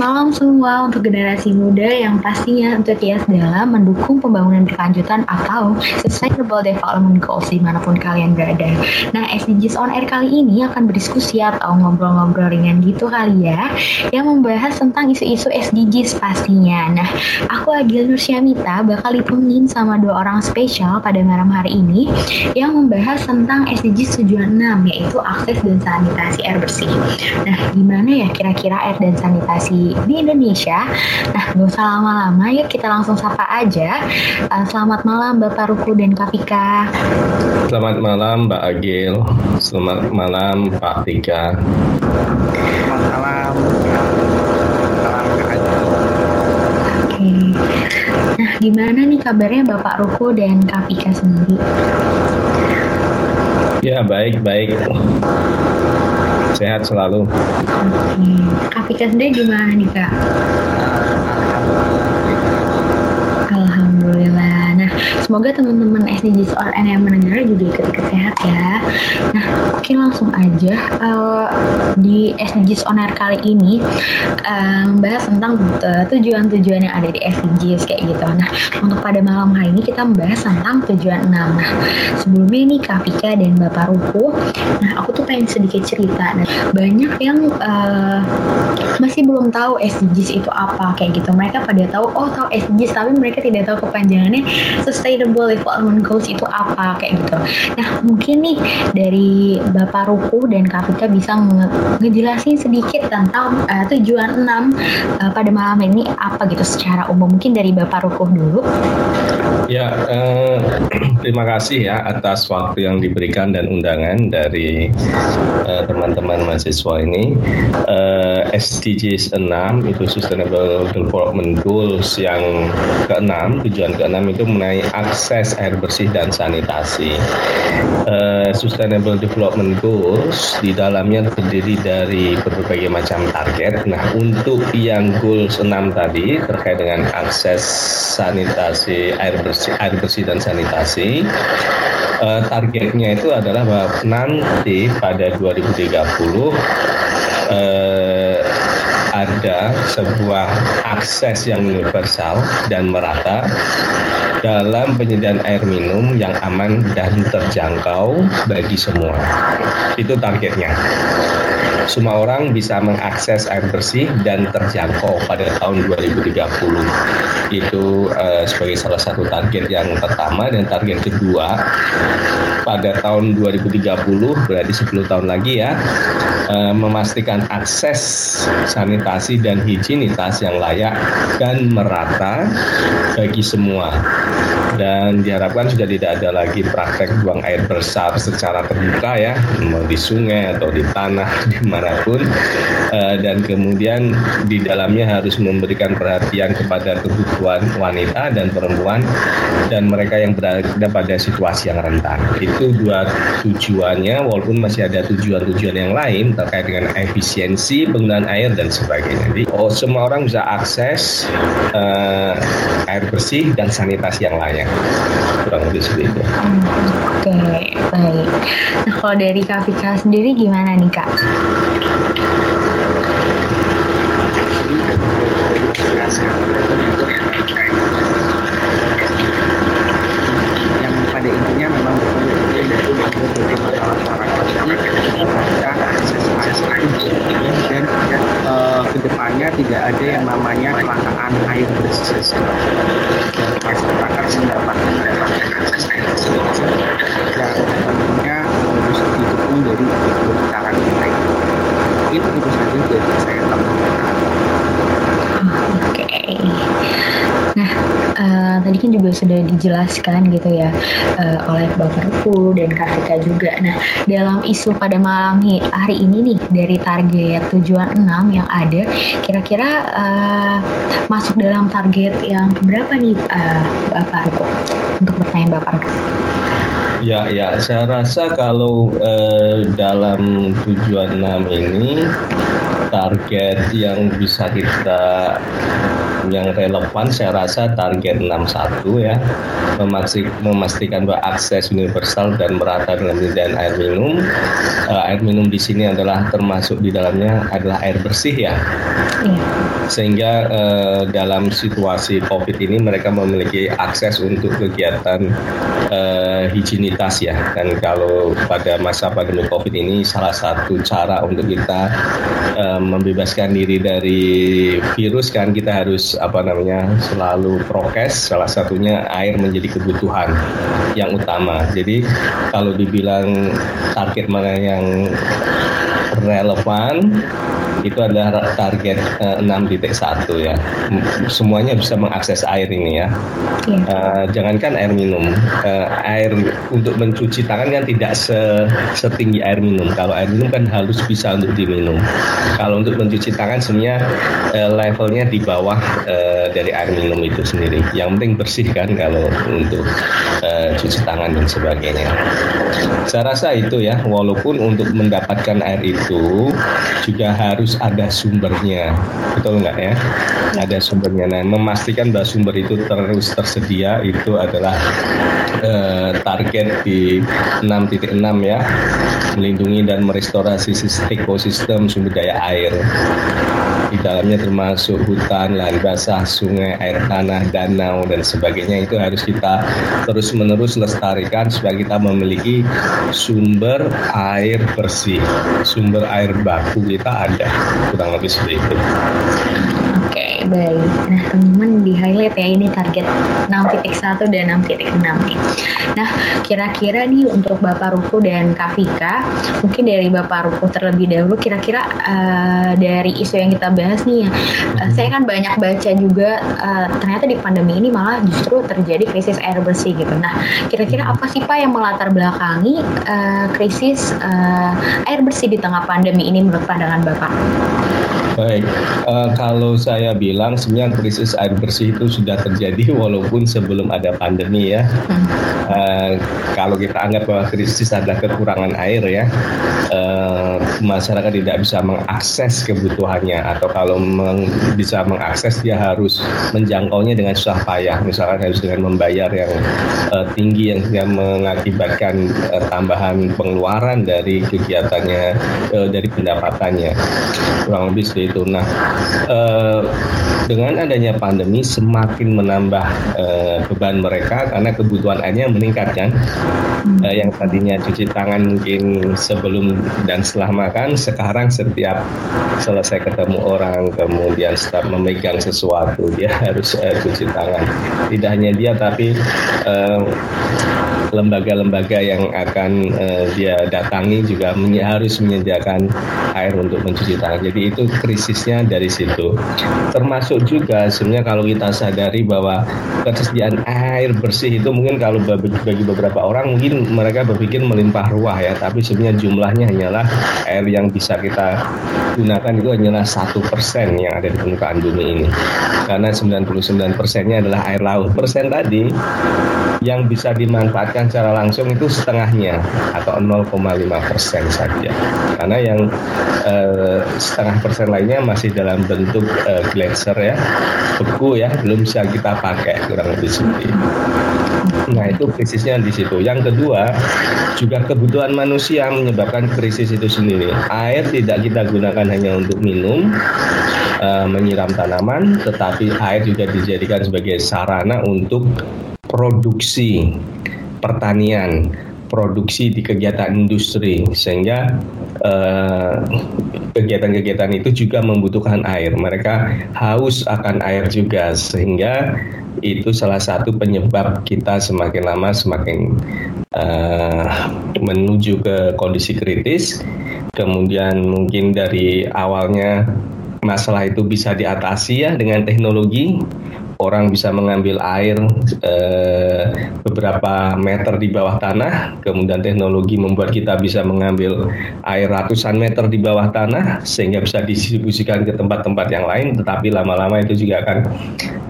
malam semua untuk generasi muda yang pastinya antusias dalam mendukung pembangunan berkelanjutan atau Sustainable Development Goals di mana pun kalian berada. Nah, SDGs on Air kali ini akan berdiskusi atau ngobrol-ngobrol ringan gitu kali ya, yang membahas tentang isu-isu SDGs pastinya. Nah, aku Agil Nursyamita bakal ditemenin sama dua orang spesial pada malam hari ini yang membahas tentang SDGs tujuan 6, yaitu akses dan sanitasi air bersih. Nah, gimana ya kira-kira air dan sanitasi di Indonesia? Nah, gak usah lama-lama, yuk kita langsung sapa aja. Uh, selamat malam Bapak Ruku dan Kapika. Selamat malam Mbak Agil. Selamat malam Pak Tika. Selamat malam. Salam Oke. Nah, gimana nih kabarnya Bapak Ruku dan Kapika sendiri? Ya baik baik. Sehat selalu. Oke. Kapika sendiri gimana nih Kak? Alhamdulillah. Semoga teman-teman SDGs ORN yang mendengar juga ikut-ikut sehat ya. Nah, mungkin langsung aja uh, di SDGs On Air kali ini uh, membahas tentang uh, tujuan-tujuan yang ada di SDGs kayak gitu. Nah, untuk pada malam hari ini kita membahas tentang tujuan 6. Nah, sebelumnya nih Kak Vika dan Bapak Ruku, nah aku tuh pengen sedikit cerita. Nah, banyak yang uh, masih belum tahu SDGs itu apa kayak gitu. Mereka pada tahu, oh tahu SDGs, tapi mereka tidak tahu kepanjangannya Sustainable Development Goals itu apa kayak gitu. Nah mungkin nih dari Bapak Ruku dan Kapika bisa nge ngejelasin sedikit tentang uh, tujuan 6 uh, pada malam ini apa gitu secara umum. Mungkin dari Bapak Ruku dulu. Ya, eh, terima kasih ya atas waktu yang diberikan dan undangan dari eh, teman-teman mahasiswa ini. Eh, SDGs 6 itu Sustainable Development Goals yang keenam, tujuan keenam itu mengenai akses air bersih dan sanitasi. Uh, Sustainable Development Goals di dalamnya terdiri dari berbagai macam target. Nah, untuk yang goals 6 tadi terkait dengan akses sanitasi air bersih, air bersih dan sanitasi, uh, targetnya itu adalah bahwa nanti pada 2030 uh, ada sebuah akses yang universal dan merata dalam penyediaan air minum yang aman dan terjangkau bagi semua. Itu targetnya. Semua orang bisa mengakses air bersih dan terjangkau pada tahun 2030. Itu uh, sebagai salah satu target yang pertama dan target kedua pada tahun 2030 berarti 10 tahun lagi ya. Uh, memastikan akses sanitasi dan higienitas yang layak dan merata bagi semua. Dan diharapkan sudah tidak ada lagi praktek buang air besar secara terbuka ya. Mau di sungai atau di tanah di mana pun uh, dan kemudian di dalamnya harus memberikan perhatian kepada kebutuhan wanita dan perempuan dan mereka yang berada pada situasi yang rentan itu dua tujuannya walaupun masih ada tujuan-tujuan yang lain terkait dengan efisiensi penggunaan air dan sebagainya jadi oh semua orang bisa akses uh, air bersih dan sanitasi yang layak kurang lebih seperti itu. Oke, baik. Nah, kalau dari Kak Fika sendiri gimana nih Kak? Ke depannya tidak ada yang namanya kelangkaan air bersih. Masyarakat mendapatkan air bersih dan tentunya harus didukung dari cara kita itu saja dari saya tambahkan Oke. Nah, uh, tadi kan juga sudah dijelaskan gitu ya uh, oleh Bapak Ruku dan Kak juga. Nah, dalam isu pada malam hari ini nih dari target tujuan 6 yang ada, kira-kira uh, masuk dalam target yang berapa nih uh, Bapak Ruku? Untuk pertanyaan Bapak Ruku. Ya, ya, saya rasa kalau eh, dalam tujuan 6 ini target yang bisa kita yang relevan saya rasa target 61 ya. Memastikan bahwa akses universal dan merata dalam penyediaan air minum uh, air minum di sini adalah termasuk di dalamnya adalah air bersih ya. Iya. sehingga uh, dalam situasi covid ini mereka memiliki akses untuk kegiatan uh, higienitas ya. Dan kalau pada masa pandemi covid ini salah satu cara untuk kita uh, membebaskan diri dari virus kan kita harus apa namanya selalu prokes. Salah satunya air menjadi kebutuhan yang utama. Jadi kalau dibilang target mana yang relevan itu adalah target uh, eh, 6.1 ya. Semuanya bisa mengakses air ini ya. Yeah. Uh, jangankan air minum, uh, air untuk mencuci tangan kan tidak se setinggi air minum. Kalau air minum kan harus bisa untuk diminum. Kalau untuk mencuci tangan sebenarnya uh, levelnya di bawah uh, dari air minum itu sendiri. Yang penting bersih kan kalau untuk uh, cuci tangan dan sebagainya. Saya rasa itu ya, walaupun untuk mendapatkan air itu juga harus harus ada sumbernya, betul nggak ya? Ada sumbernya. Nah, memastikan bahwa sumber itu terus tersedia itu adalah eh, target di 6.6 ya, melindungi dan merestorasi ekosistem sumber daya air. Di dalamnya termasuk hutan, lahan basah, sungai, air tanah, danau dan sebagainya itu harus kita terus menerus lestarikan supaya kita memiliki sumber air bersih, sumber air baku kita ada kurang lebih seperti itu. Baik. Nah, teman-teman di highlight ya ini target 6.1 dan 6.6 nih. Nah, kira-kira nih untuk Bapak Ruku dan Kak Vika, mungkin dari Bapak Ruku terlebih dahulu kira-kira uh, dari isu yang kita bahas nih ya. Uh, saya kan banyak baca juga uh, ternyata di pandemi ini malah justru terjadi krisis air bersih gitu. Nah, kira-kira apa sih Pak yang melatar belakangi uh, krisis uh, air bersih di tengah pandemi ini menurut pandangan Bapak? Baik, uh, kalau saya bilang sebenarnya krisis air bersih itu sudah terjadi walaupun sebelum ada pandemi ya. Uh, kalau kita anggap bahwa krisis adalah kekurangan air ya, uh, masyarakat tidak bisa mengakses kebutuhannya atau kalau meng, bisa mengakses dia harus menjangkaunya dengan susah payah, misalkan harus dengan membayar yang uh, tinggi yang, mengakibatkan uh, tambahan pengeluaran dari kegiatannya, uh, dari pendapatannya kurang lebih seperti itu. Nah, eh, dengan adanya pandemi semakin menambah eh, beban mereka karena kebutuhan airnya meningkat kan. Eh, yang tadinya cuci tangan mungkin sebelum dan setelah makan, sekarang setiap selesai ketemu orang kemudian start memegang sesuatu dia harus eh, cuci tangan. Tidak hanya dia tapi eh, lembaga-lembaga yang akan uh, dia datangi juga harus menyediakan air untuk mencuci tangan. Jadi itu krisisnya dari situ. Termasuk juga sebenarnya kalau kita sadari bahwa ketersediaan air bersih itu mungkin kalau bagi beberapa orang mungkin mereka berpikir melimpah ruah ya, tapi sebenarnya jumlahnya hanyalah air yang bisa kita gunakan itu hanyalah satu persen yang ada di permukaan bumi ini. Karena 99 persennya adalah air laut. Persen tadi yang bisa dimanfaatkan secara langsung itu setengahnya atau 0,5 persen saja karena yang eh, setengah persen lainnya masih dalam bentuk eh, gletser ya beku ya belum bisa kita pakai kurang lebih seperti. Nah itu krisisnya di situ. Yang kedua juga kebutuhan manusia menyebabkan krisis itu sendiri. Air tidak kita gunakan hanya untuk minum, uh, menyiram tanaman, tetapi air juga dijadikan sebagai sarana untuk produksi pertanian, produksi di kegiatan industri sehingga eh, kegiatan-kegiatan itu juga membutuhkan air. Mereka haus akan air juga sehingga itu salah satu penyebab kita semakin lama semakin uh, menuju ke kondisi kritis. Kemudian mungkin dari awalnya masalah itu bisa diatasi ya dengan teknologi orang bisa mengambil air eh, beberapa meter di bawah tanah, kemudian teknologi membuat kita bisa mengambil air ratusan meter di bawah tanah sehingga bisa didistribusikan ke tempat-tempat yang lain, tetapi lama-lama itu juga akan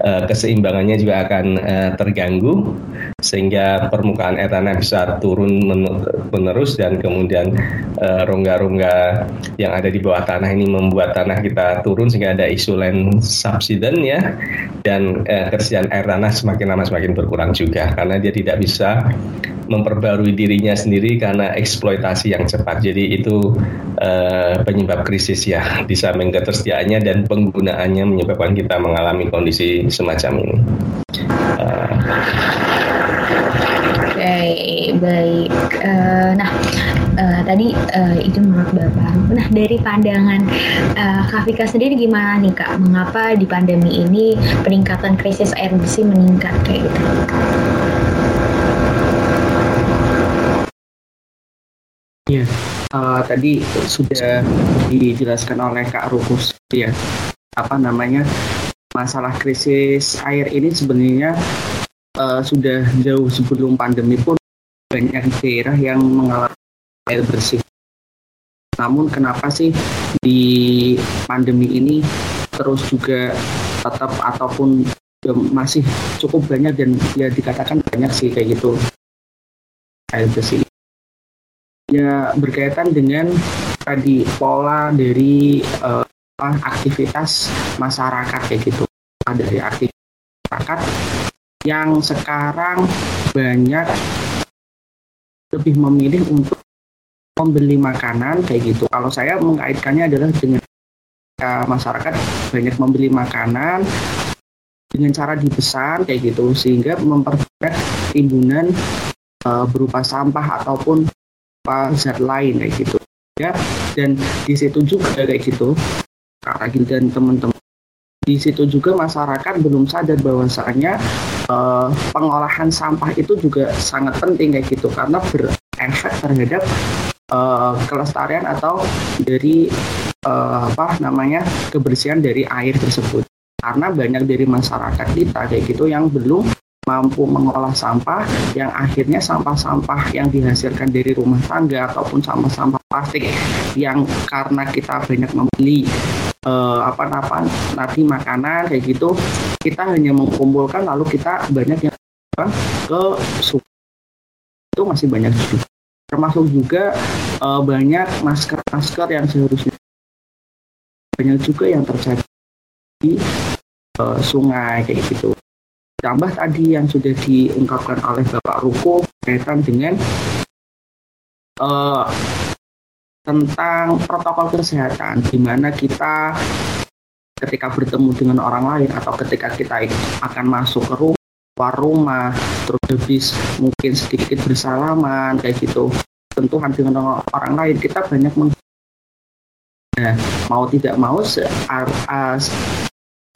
eh, keseimbangannya juga akan eh, terganggu sehingga permukaan air tanah bisa turun menerus dan kemudian rongga rongga-rongga yang ada di bawah tanah ini membuat tanah kita turun sehingga ada isu land subsidence ya dan uh, ketersediaan air tanah semakin lama semakin berkurang juga karena dia tidak bisa memperbarui dirinya sendiri karena eksploitasi yang cepat. Jadi itu uh, penyebab krisis ya di samping ketersediaannya dan penggunaannya menyebabkan kita mengalami kondisi semacam ini. Uh, Oke, baik. Uh, nah, uh, tadi uh, itu menurut Bapak. Nah, dari pandangan uh, Kak sendiri gimana nih Kak? Mengapa di pandemi ini peningkatan krisis air bersih meningkat kayak gitu? Ya, uh, tadi sudah dijelaskan oleh Kak Rukus ya apa namanya masalah krisis air ini sebenarnya uh, sudah jauh sebelum pandemi pun banyak daerah yang mengalami air bersih. Namun kenapa sih di pandemi ini terus juga tetap ataupun masih cukup banyak dan ya dikatakan banyak sih kayak gitu air bersih. Ya berkaitan dengan tadi pola dari uh, aktivitas masyarakat kayak gitu. Ada dari aktivitas masyarakat yang sekarang banyak lebih memilih untuk membeli makanan kayak gitu. Kalau saya mengaitkannya adalah dengan uh, masyarakat banyak membeli makanan dengan cara dipesan kayak gitu sehingga memperbanyak timbunan uh, berupa sampah ataupun zat lain kayak gitu ya dan di situ juga kayak gitu Kak Ragil dan teman-teman di situ juga masyarakat belum sadar bahwasanya uh, pengolahan sampah itu juga sangat penting kayak gitu karena berefek terhadap uh, kelestarian atau dari uh, apa namanya kebersihan dari air tersebut. Karena banyak dari masyarakat kita kayak gitu yang belum mampu mengolah sampah yang akhirnya sampah-sampah yang dihasilkan dari rumah tangga ataupun sampah-sampah plastik yang karena kita banyak membeli uh, apa apa nanti makanan kayak gitu kita hanya mengumpulkan lalu kita banyak yang ke suku itu masih banyak juga. Termasuk juga uh, banyak masker-masker yang seharusnya banyak juga yang terjadi di uh, sungai kayak gitu. Tambah tadi yang sudah diungkapkan oleh Bapak Ruko berkaitan dengan uh, tentang protokol kesehatan di mana kita ketika bertemu dengan orang lain atau ketika kita akan masuk ke rumah rumah terus habis mungkin sedikit bersalaman kayak gitu. Tentuan dengan orang lain kita banyak meng nah, mau tidak mau se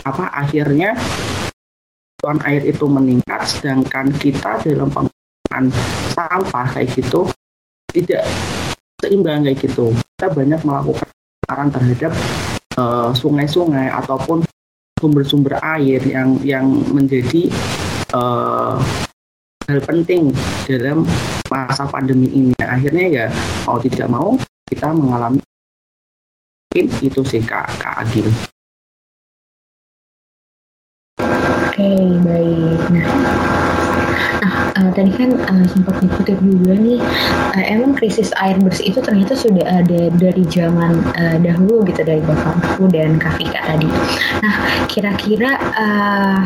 apa akhirnya tuan air itu meningkat sedangkan kita dalam penggunaan sampah kayak gitu tidak seimbang kayak gitu. Kita banyak melakukan pencemaran terhadap eh, sungai-sungai uh, ataupun sumber-sumber air yang yang menjadi uh, hal penting dalam masa pandemi ini. Akhirnya ya mau tidak mau kita mengalami itu sih Kak, Kak Agil. Oke, okay, baik. Nah, uh, tadi kan uh, sempat dikutip juga nih, uh, emang krisis air bersih itu ternyata sudah ada dari zaman uh, dahulu gitu dari bapakku dan Kak Fika tadi. Nah, kira-kira uh,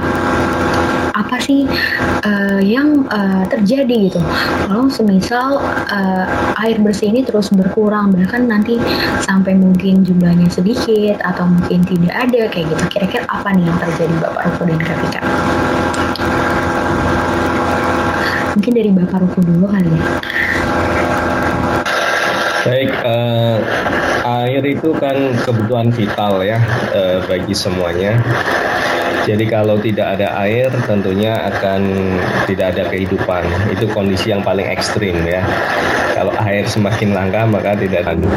apa sih uh, yang uh, terjadi gitu? Kalau semisal uh, air bersih ini terus berkurang, bahkan nanti sampai mungkin jumlahnya sedikit atau mungkin tidak ada kayak gitu. Kira-kira apa nih yang terjadi Bapak Ruko dan Kak Fika? Mungkin dari Bapak Ruko dulu kali ya. Baik, uh, air itu kan kebutuhan vital ya uh, bagi semuanya. Jadi kalau tidak ada air tentunya akan tidak ada kehidupan. Itu kondisi yang paling ekstrim ya. Kalau air semakin langka maka tidak ada.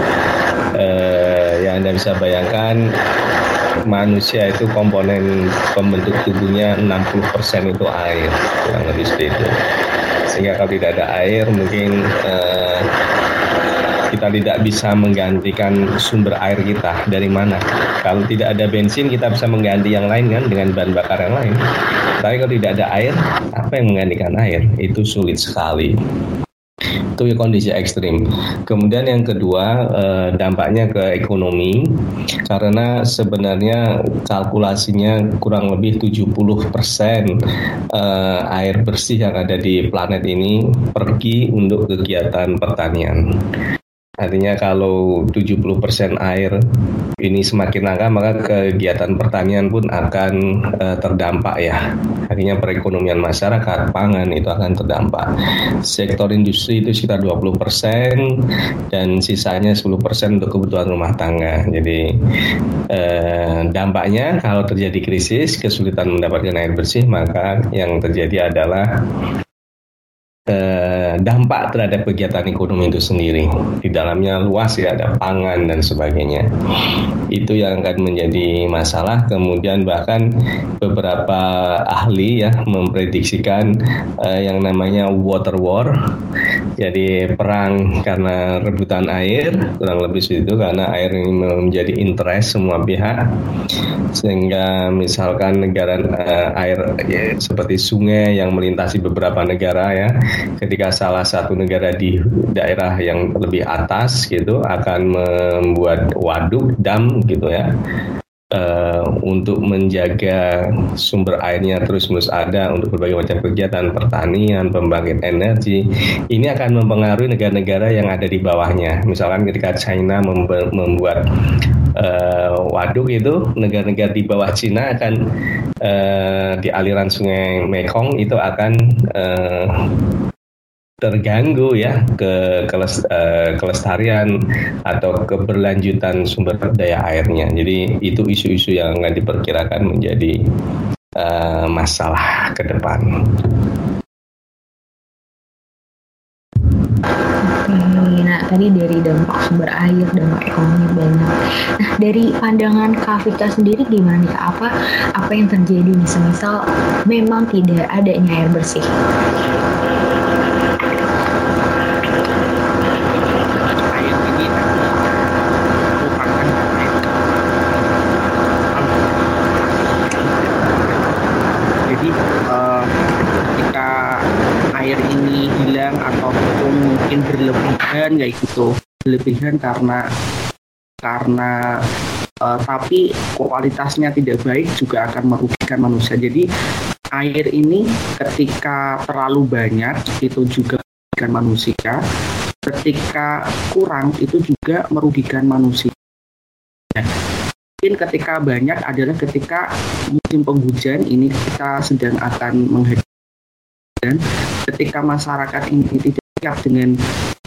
Uh, yang Anda bisa bayangkan manusia itu komponen pembentuk tubuhnya 60% itu air, yang lebih seperti itu sehingga kalau tidak ada air mungkin uh, kita tidak bisa menggantikan sumber air kita dari mana. Kalau tidak ada bensin kita bisa mengganti yang lain kan dengan bahan bakar yang lain. Tapi kalau tidak ada air, apa yang menggantikan air? Itu sulit sekali itu kondisi ekstrim. Kemudian yang kedua eh, dampaknya ke ekonomi karena sebenarnya kalkulasinya kurang lebih 70% eh, air bersih yang ada di planet ini pergi untuk kegiatan pertanian. Artinya kalau 70% air ini semakin langka maka kegiatan pertanian pun akan uh, terdampak ya. Artinya perekonomian masyarakat, pangan itu akan terdampak. Sektor industri itu sekitar 20% dan sisanya 10% untuk kebutuhan rumah tangga. Jadi uh, dampaknya kalau terjadi krisis, kesulitan mendapatkan air bersih maka yang terjadi adalah eh, dampak terhadap kegiatan ekonomi itu sendiri. Di dalamnya luas ya ada pangan dan sebagainya. Itu yang akan menjadi masalah. Kemudian bahkan beberapa ahli ya memprediksikan eh, yang namanya water war. Jadi perang karena rebutan air kurang lebih itu karena air ini menjadi interest semua pihak sehingga misalkan negara eh, air ya, seperti sungai yang melintasi beberapa negara ya ketika salah satu negara di daerah yang lebih atas gitu akan membuat waduk dam gitu ya uh, untuk menjaga sumber airnya terus-menerus ada untuk berbagai macam kegiatan pertanian, pembangkit energi, ini akan mempengaruhi negara-negara yang ada di bawahnya. Misalkan ketika China membuat uh, waduk itu, negara-negara di bawah Cina akan uh, di aliran sungai Mekong itu akan uh, terganggu ya ke keles, uh, kelestarian atau keberlanjutan sumber daya airnya. Jadi itu isu-isu yang akan diperkirakan menjadi uh, masalah ke depan. Nah tadi dari dampak sumber air, dampak ekonomi banyak. Nah dari pandangan Kak sendiri gimana nih Apa apa yang terjadi misal misal memang tidak adanya air bersih? Berlebihan kayak gitu. Berlebihan karena karena uh, tapi kualitasnya tidak baik juga akan merugikan manusia. Jadi air ini ketika terlalu banyak itu juga merugikan manusia. Ketika kurang itu juga merugikan manusia. Mungkin ketika banyak adalah ketika musim penghujan ini kita sedang akan menghadapi dan ketika masyarakat ini tidak siap dengan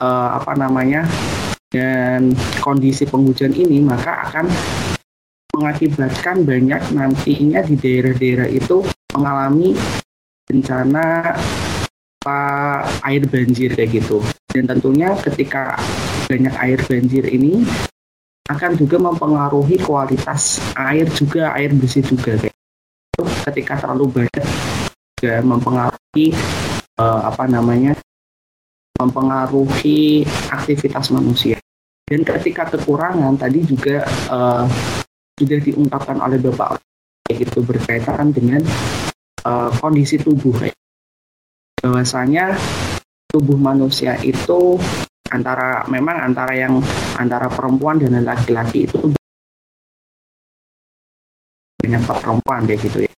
uh, apa namanya dan kondisi penghujan ini maka akan mengakibatkan banyak nantinya di daerah-daerah itu mengalami bencana air banjir kayak gitu. Dan tentunya ketika banyak air banjir ini akan juga mempengaruhi kualitas air juga air bersih juga kayak itu ketika terlalu banyak juga mempengaruhi uh, apa namanya mempengaruhi aktivitas manusia. Dan ketika kekurangan tadi juga uh, sudah diungkapkan oleh Bapak itu berkaitan dengan uh, kondisi tubuh bahwasanya tubuh manusia itu antara memang antara yang antara perempuan dan laki-laki itu banyak perempuan kayak gitu ya.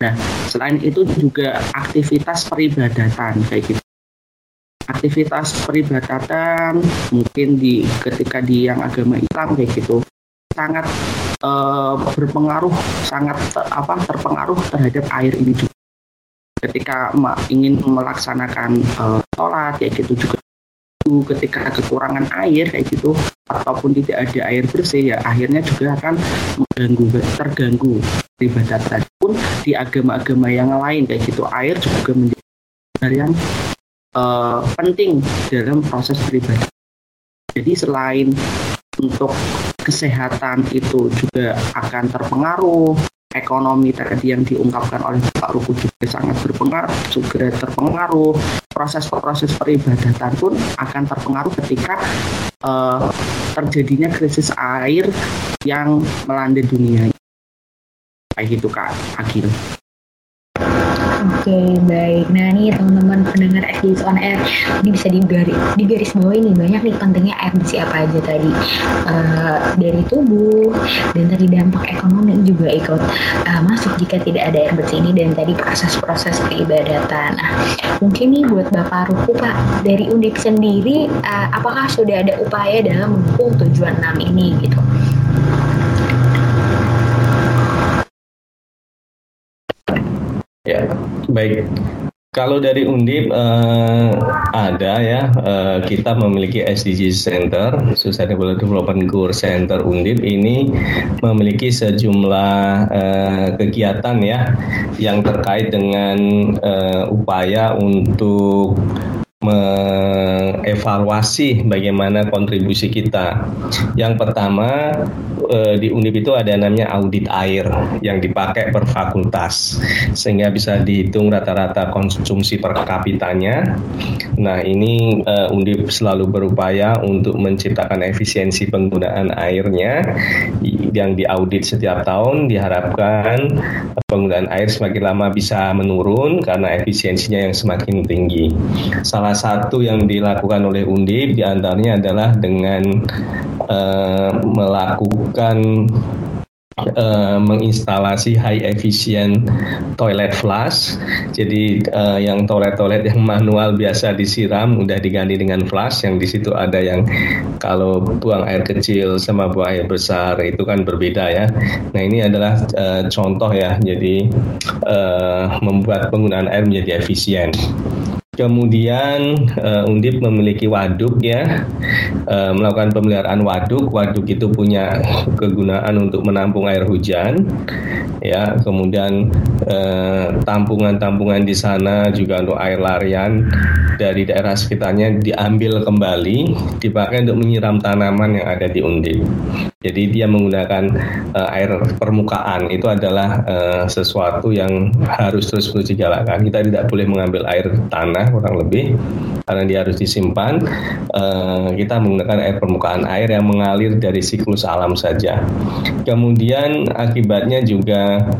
Nah, selain itu juga aktivitas peribadatan kayak gitu aktivitas peribadatan mungkin di ketika di yang agama Islam kayak gitu sangat uh, berpengaruh sangat ter, apa terpengaruh terhadap air ini juga. Ketika ingin melaksanakan uh, sholat kayak gitu juga. Ketika kekurangan air kayak gitu ataupun tidak ada air bersih ya akhirnya juga akan mengganggu terganggu ibadat pun di agama-agama yang lain kayak gitu air juga menjadi yang uh, penting dalam proses pribadi. Jadi selain untuk kesehatan itu juga akan terpengaruh, ekonomi tadi yang diungkapkan oleh Pak Ruku juga sangat berpengaruh, juga terpengaruh, proses-proses peribadatan pun akan terpengaruh ketika uh, terjadinya krisis air yang melanda dunia. Kayak gitu Kak Agil. Oke okay, baik. Nah nih teman-teman pendengar SDGs on Air, ini bisa digaris di garis bawah ini banyak nih pentingnya air bersih apa aja tadi uh, dari tubuh dan tadi dampak ekonomi juga ikut uh, masuk jika tidak ada air bersih ini dan tadi proses-proses peribadatan. Nah mungkin nih buat Bapak Ruku Pak dari Undip sendiri, uh, apakah sudah ada upaya dalam mendukung tujuan 6 ini gitu? Ya, baik. Kalau dari Undip uh, ada ya, uh, kita memiliki SDG Center, Sustainable Development Goal Center Undip ini memiliki sejumlah uh, kegiatan ya yang terkait dengan uh, upaya untuk mengevaluasi bagaimana kontribusi kita. Yang pertama eh, di Undip itu ada namanya audit air yang dipakai per fakultas sehingga bisa dihitung rata-rata konsumsi per kapitanya. Nah, ini eh, Undip selalu berupaya untuk menciptakan efisiensi penggunaan airnya yang diaudit setiap tahun diharapkan penggunaan air semakin lama bisa menurun karena efisiensinya yang semakin tinggi. Salah satu yang dilakukan oleh Undip di antaranya adalah dengan uh, melakukan uh, menginstalasi high efficient toilet flush. Jadi uh, yang toilet-toilet yang manual biasa disiram udah diganti dengan flush yang di situ ada yang kalau buang air kecil sama buang air besar itu kan berbeda ya. Nah ini adalah uh, contoh ya. Jadi uh, membuat penggunaan air menjadi efisien. Kemudian uh, Undip memiliki waduk ya, uh, melakukan pemeliharaan waduk. Waduk itu punya kegunaan untuk menampung air hujan, ya. Kemudian tampungan tampungan-tampungan di sana juga untuk air larian dari daerah sekitarnya diambil kembali, dipakai untuk menyiram tanaman yang ada di Undip. Jadi dia menggunakan uh, air permukaan itu adalah uh, sesuatu yang harus terus terus dijalankan. Kita tidak boleh mengambil air tanah kurang lebih karena dia harus disimpan. Uh, kita menggunakan air permukaan air yang mengalir dari siklus alam saja. Kemudian akibatnya juga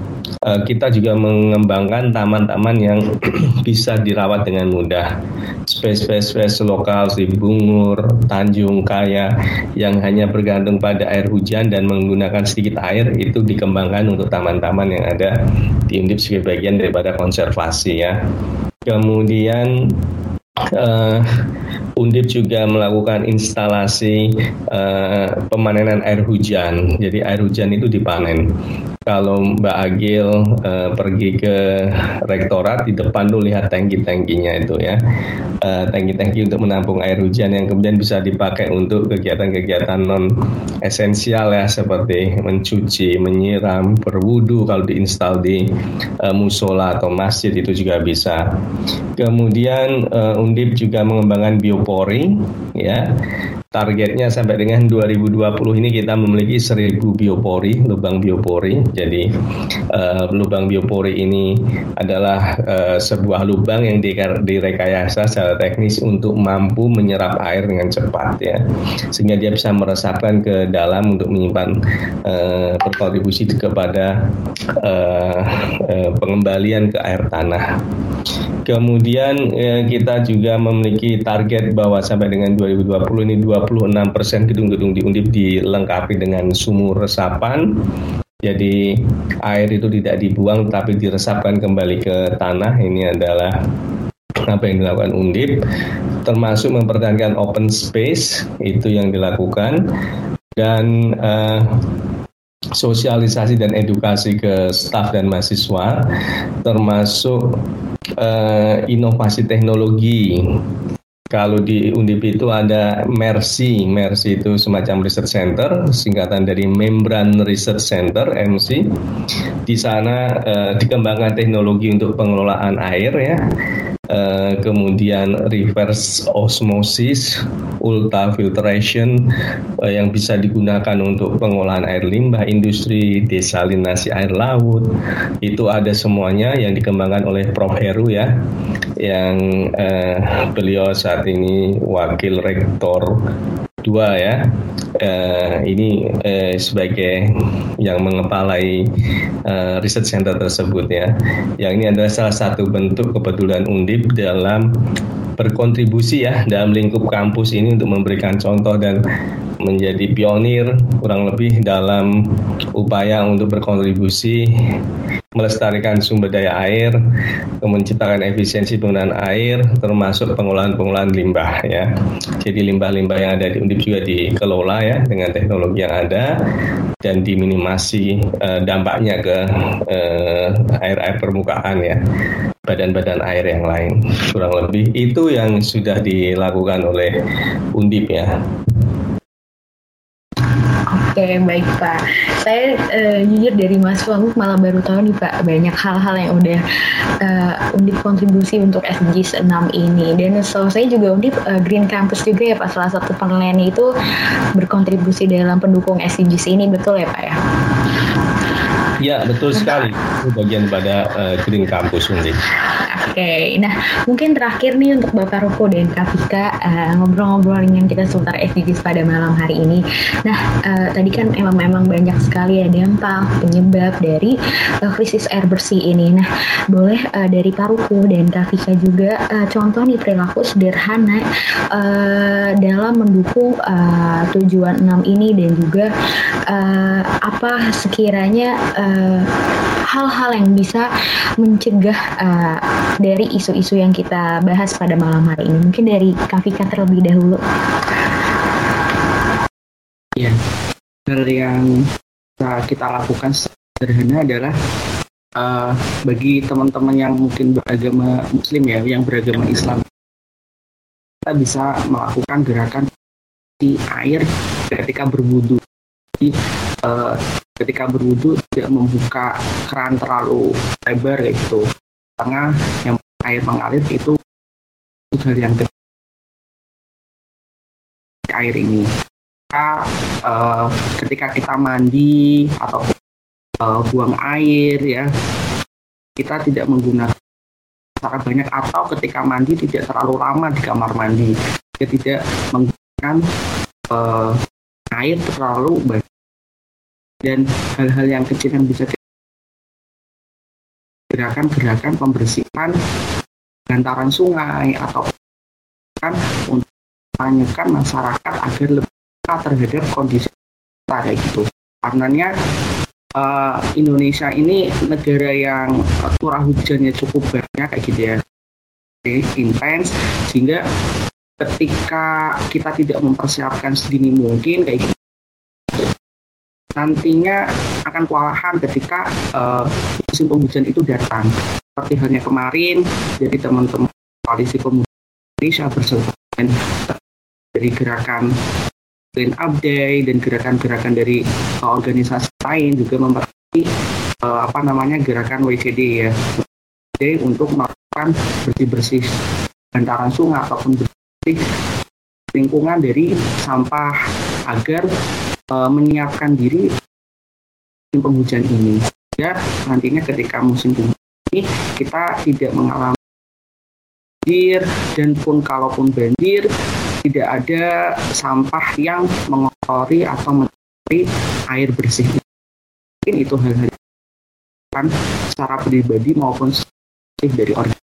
uh, kita juga mengembangkan taman-taman yang bisa dirawat dengan mudah. Space-space lokal di Bungur, Tanjung Kaya yang hanya bergantung pada air hujan dan menggunakan sedikit air itu dikembangkan untuk taman-taman yang ada di sebagai bagian daripada konservasi ya. Kemudian uh, Undip juga melakukan instalasi uh, pemanenan air hujan. Jadi air hujan itu dipanen kalau Mbak Agil uh, pergi ke rektorat di depan tuh lihat tangki-tangkinya itu ya uh, tangki-tangki untuk menampung air hujan yang kemudian bisa dipakai untuk kegiatan-kegiatan non esensial ya seperti mencuci, menyiram, berwudu kalau diinstal di uh, musola atau masjid itu juga bisa. Kemudian uh, Undip juga mengembangkan biopori ya targetnya sampai dengan 2020 ini kita memiliki 1000 biopori, lubang biopori. Jadi uh, lubang biopori ini adalah uh, sebuah lubang yang direkayasa secara teknis untuk mampu menyerap air dengan cepat ya. Sehingga dia bisa meresapkan ke dalam untuk menyimpan uh, berkontribusi kepada uh, uh, pengembalian ke air tanah. Kemudian uh, kita juga memiliki target bahwa sampai dengan 2020 ini 2 26 persen gedung-gedung di Undip dilengkapi dengan sumur resapan. Jadi air itu tidak dibuang tapi diresapkan kembali ke tanah. Ini adalah apa yang dilakukan Undip, termasuk mempertahankan open space itu yang dilakukan dan uh, sosialisasi dan edukasi ke staf dan mahasiswa, termasuk uh, inovasi teknologi. Kalau di Undip itu ada MERCI, MERCI itu semacam research center, singkatan dari Membran Research Center (MC). Di sana eh, dikembangkan teknologi untuk pengelolaan air ya, uh, kemudian reverse osmosis, ultrafiltration uh, yang bisa digunakan untuk pengolahan air limbah industri, desalinasi air laut. Itu ada semuanya yang dikembangkan oleh Prof Heru ya yang uh, beliau saat ini wakil rektor dua ya. Uh, ini uh, sebagai yang mengepalai uh, riset center tersebut ya. Yang ini adalah salah satu bentuk kepedulian undip dalam berkontribusi ya dalam lingkup kampus ini untuk memberikan contoh dan menjadi pionir kurang lebih dalam upaya untuk berkontribusi melestarikan sumber daya air, menciptakan efisiensi penggunaan air, termasuk pengolahan-pengolahan limbah ya. Jadi limbah-limbah yang ada di Undip juga dikelola ya dengan teknologi yang ada dan diminimasi uh, dampaknya ke uh, air-air permukaan ya badan-badan air yang lain kurang lebih itu yang sudah dilakukan oleh Undip ya Oke, baik Pak. Saya uh, jujur dari Mas Wanguk malah baru tahu nih Pak banyak hal-hal yang udah uh, undip kontribusi untuk SDGs 6 ini. Dan so saya juga undip uh, Green Campus juga ya Pak. Salah satu penelitian itu berkontribusi dalam pendukung SDGs ini betul ya Pak ya? Ya betul sekali. Itu bagian pada uh, Green Campus. Oke, okay. nah mungkin terakhir nih untuk Bapak Ruko dan Kak uh, ngobrol-ngobrol dengan kita seputar SDGs pada malam hari ini. Nah, uh, tadi kan emang memang banyak sekali ya dampak penyebab dari uh, krisis air bersih ini. Nah, boleh uh, dari Pak Ruko dan Kak juga uh, contoh nih perilaku sederhana uh, dalam mendukung uh, tujuan 6 ini dan juga uh, apa sekiranya hal-hal uh, yang bisa mencegah uh, dari isu-isu yang kita bahas pada malam hari ini. Mungkin dari Kafika terlebih dahulu. Ya, hal yang kita lakukan sederhana adalah uh, bagi teman-teman yang mungkin beragama Muslim ya, yang beragama Islam, kita bisa melakukan gerakan di air ketika berwudu. Jadi, uh, ketika berwudu tidak membuka keran terlalu lebar gitu. Tengah yang air mengalir itu hal yang air ini. Ketika, uh, ketika kita mandi atau uh, buang air ya kita tidak menggunakan cara banyak atau ketika mandi tidak terlalu lama di kamar mandi. Kita tidak menggunakan uh, air terlalu banyak dan hal-hal yang kecil yang bisa gerakan-gerakan pembersihan bantaran sungai atau kan untuk menanyakan masyarakat agar lebih terhadap kondisi kayak gitu. Karenanya uh, Indonesia ini negara yang curah hujannya cukup banyak kayak gitu ya, intens sehingga ketika kita tidak mempersiapkan sedini mungkin kayak gitu nantinya akan kewalahan ketika uh, musim penghujan itu datang. Seperti halnya kemarin, jadi teman-teman koalisi pemuda Indonesia bersama dari gerakan Clean Up Day dan gerakan-gerakan dari uh, organisasi lain juga memperhati uh, apa namanya gerakan WCD ya WCD untuk melakukan bersih-bersih bantaran sungai ataupun bersih lingkungan dari sampah agar uh, menyiapkan diri musim penghujan ini. Ya, nantinya ketika musim penghujan ini kita tidak mengalami banjir dan pun kalaupun banjir tidak ada sampah yang mengotori atau mencari air bersih. Mungkin itu hal-hal kan secara pribadi maupun dari organisasi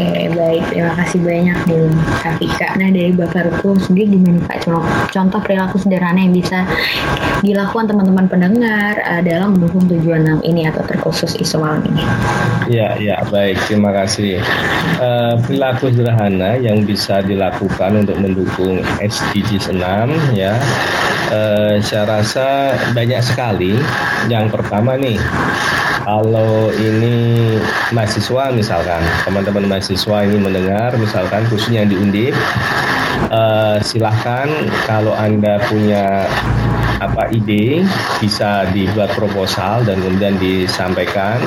Oke, baik. Terima kasih banyak nih Kak Vika. Nah, dari Bapak Ruko sendiri gimana Pak? Contoh perilaku sederhana yang bisa dilakukan teman-teman pendengar uh, dalam mendukung tujuan 6 ini atau terkhusus isu ini. Ya, ya, baik. Terima kasih. Uh, perilaku sederhana yang bisa dilakukan untuk mendukung SDGs 6 ya. Uh, saya rasa banyak sekali. Yang pertama nih, kalau ini mahasiswa misalkan teman-teman mahasiswa ini mendengar misalkan khususnya di Undip uh, silahkan kalau anda punya apa ide bisa dibuat proposal dan kemudian disampaikan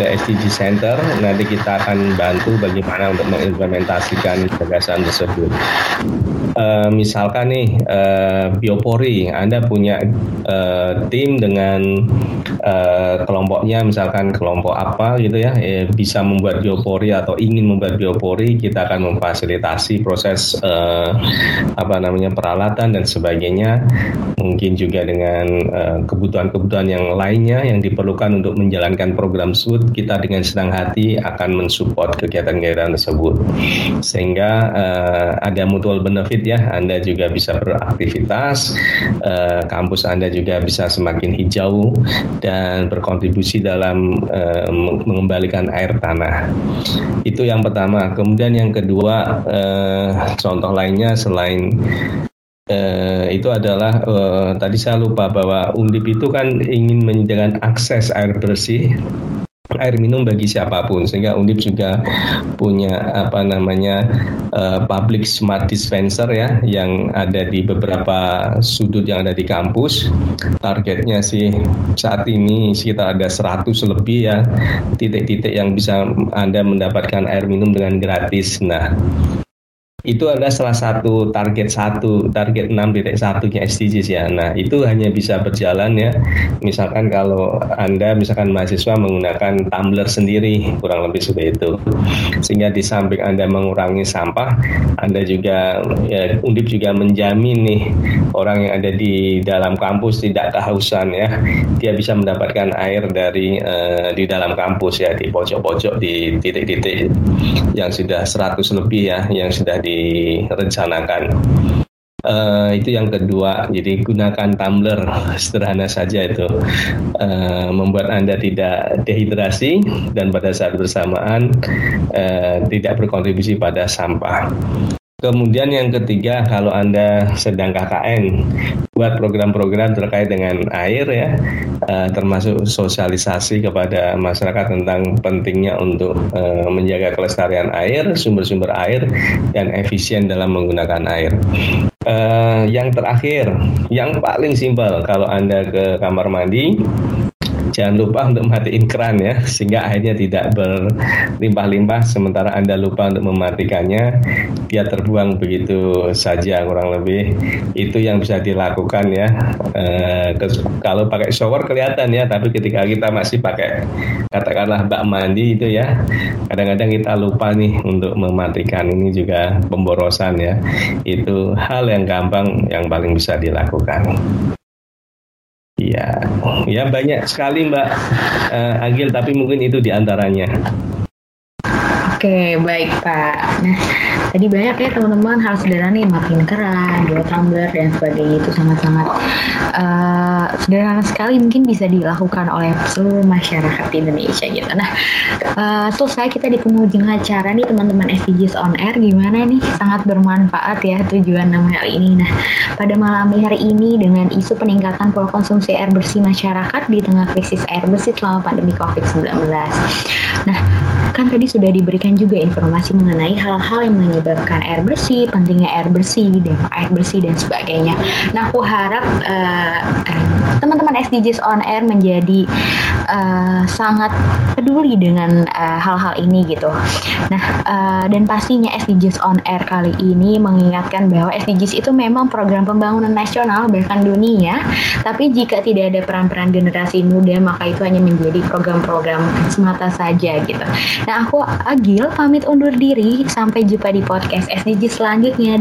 ke SDG Center. Nanti kita akan bantu bagaimana untuk mengimplementasikan gagasan tersebut. Uh, misalkan nih uh, biopori, Anda punya uh, tim dengan uh, kelompoknya, misalkan kelompok apa gitu ya, eh, bisa membuat biopori atau ingin membuat biopori, kita akan memfasilitasi proses uh, apa namanya peralatan dan sebagainya. Mungkin juga dengan kebutuhan-kebutuhan uh, yang lainnya yang diperlukan untuk menjalankan program SUD, kita dengan senang hati akan mensupport kegiatan-kegiatan tersebut, sehingga uh, ada mutual benefit ya Anda juga bisa beraktivitas uh, kampus Anda juga bisa semakin hijau dan berkontribusi dalam uh, mengembalikan air tanah. Itu yang pertama. Kemudian yang kedua uh, contoh lainnya selain Uh, itu adalah uh, tadi saya lupa bahwa Undip itu kan ingin menyediakan akses air bersih air minum bagi siapa pun. Sehingga Undip juga punya apa namanya uh, public smart dispenser ya yang ada di beberapa sudut yang ada di kampus. Targetnya sih saat ini sekitar ada 100 lebih ya titik-titik yang bisa Anda mendapatkan air minum dengan gratis. Nah itu adalah salah satu target satu target 6.1 nya SDGs ya. Nah itu hanya bisa berjalan ya. Misalkan kalau anda misalkan mahasiswa menggunakan tumbler sendiri kurang lebih seperti itu. Sehingga di samping anda mengurangi sampah, anda juga ya, undip juga menjamin nih orang yang ada di dalam kampus tidak kehausan ya. Dia bisa mendapatkan air dari uh, di dalam kampus ya di pojok-pojok di titik-titik yang sudah 100 lebih ya yang sudah di direncanakan. Uh, itu yang kedua, jadi gunakan tumbler sederhana saja itu uh, membuat anda tidak dehidrasi dan pada saat bersamaan uh, tidak berkontribusi pada sampah. Kemudian yang ketiga, kalau Anda sedang KKN, buat program-program terkait dengan air ya, uh, termasuk sosialisasi kepada masyarakat tentang pentingnya untuk uh, menjaga kelestarian air, sumber-sumber air, dan efisien dalam menggunakan air. Uh, yang terakhir, yang paling simpel, kalau Anda ke kamar mandi, jangan lupa untuk matiin keran ya sehingga airnya tidak berlimpah-limpah. Sementara Anda lupa untuk mematikannya dia terbuang begitu saja kurang lebih. Itu yang bisa dilakukan ya. E, kalau pakai shower kelihatan ya tapi ketika kita masih pakai katakanlah bak mandi itu ya kadang-kadang kita lupa nih untuk mematikan ini juga pemborosan ya. Itu hal yang gampang yang paling bisa dilakukan Iya, ya banyak sekali Mbak uh, Agil, tapi mungkin itu di antaranya. Oke, baik Pak. Nah, tadi banyak ya teman-teman hal sederhana nih, makin keran, dua tumbler dan sebagainya itu sangat-sangat uh, sederhana sekali mungkin bisa dilakukan oleh seluruh masyarakat di Indonesia gitu. Nah, uh, selesai kita di penghujung acara nih teman-teman SDGs on Air gimana nih sangat bermanfaat ya tujuan nama ini. Nah, pada malam hari ini dengan isu peningkatan pola konsumsi air bersih masyarakat di tengah krisis air bersih selama pandemi COVID-19. Nah, kan tadi sudah diberikan juga informasi mengenai hal-hal yang menyebabkan air bersih, pentingnya air bersih, dan air bersih dan sebagainya. Nah, aku harap uh, teman-teman SDGs on Air menjadi uh, sangat peduli dengan hal-hal uh, ini gitu. Nah, uh, dan pastinya SDGs on Air kali ini mengingatkan bahwa SDGs itu memang program pembangunan nasional bahkan dunia, tapi jika tidak ada peran-peran generasi muda maka itu hanya menjadi program-program semata saja gitu. Nah, aku Agi pamit undur diri. Sampai jumpa di podcast SDG selanjutnya.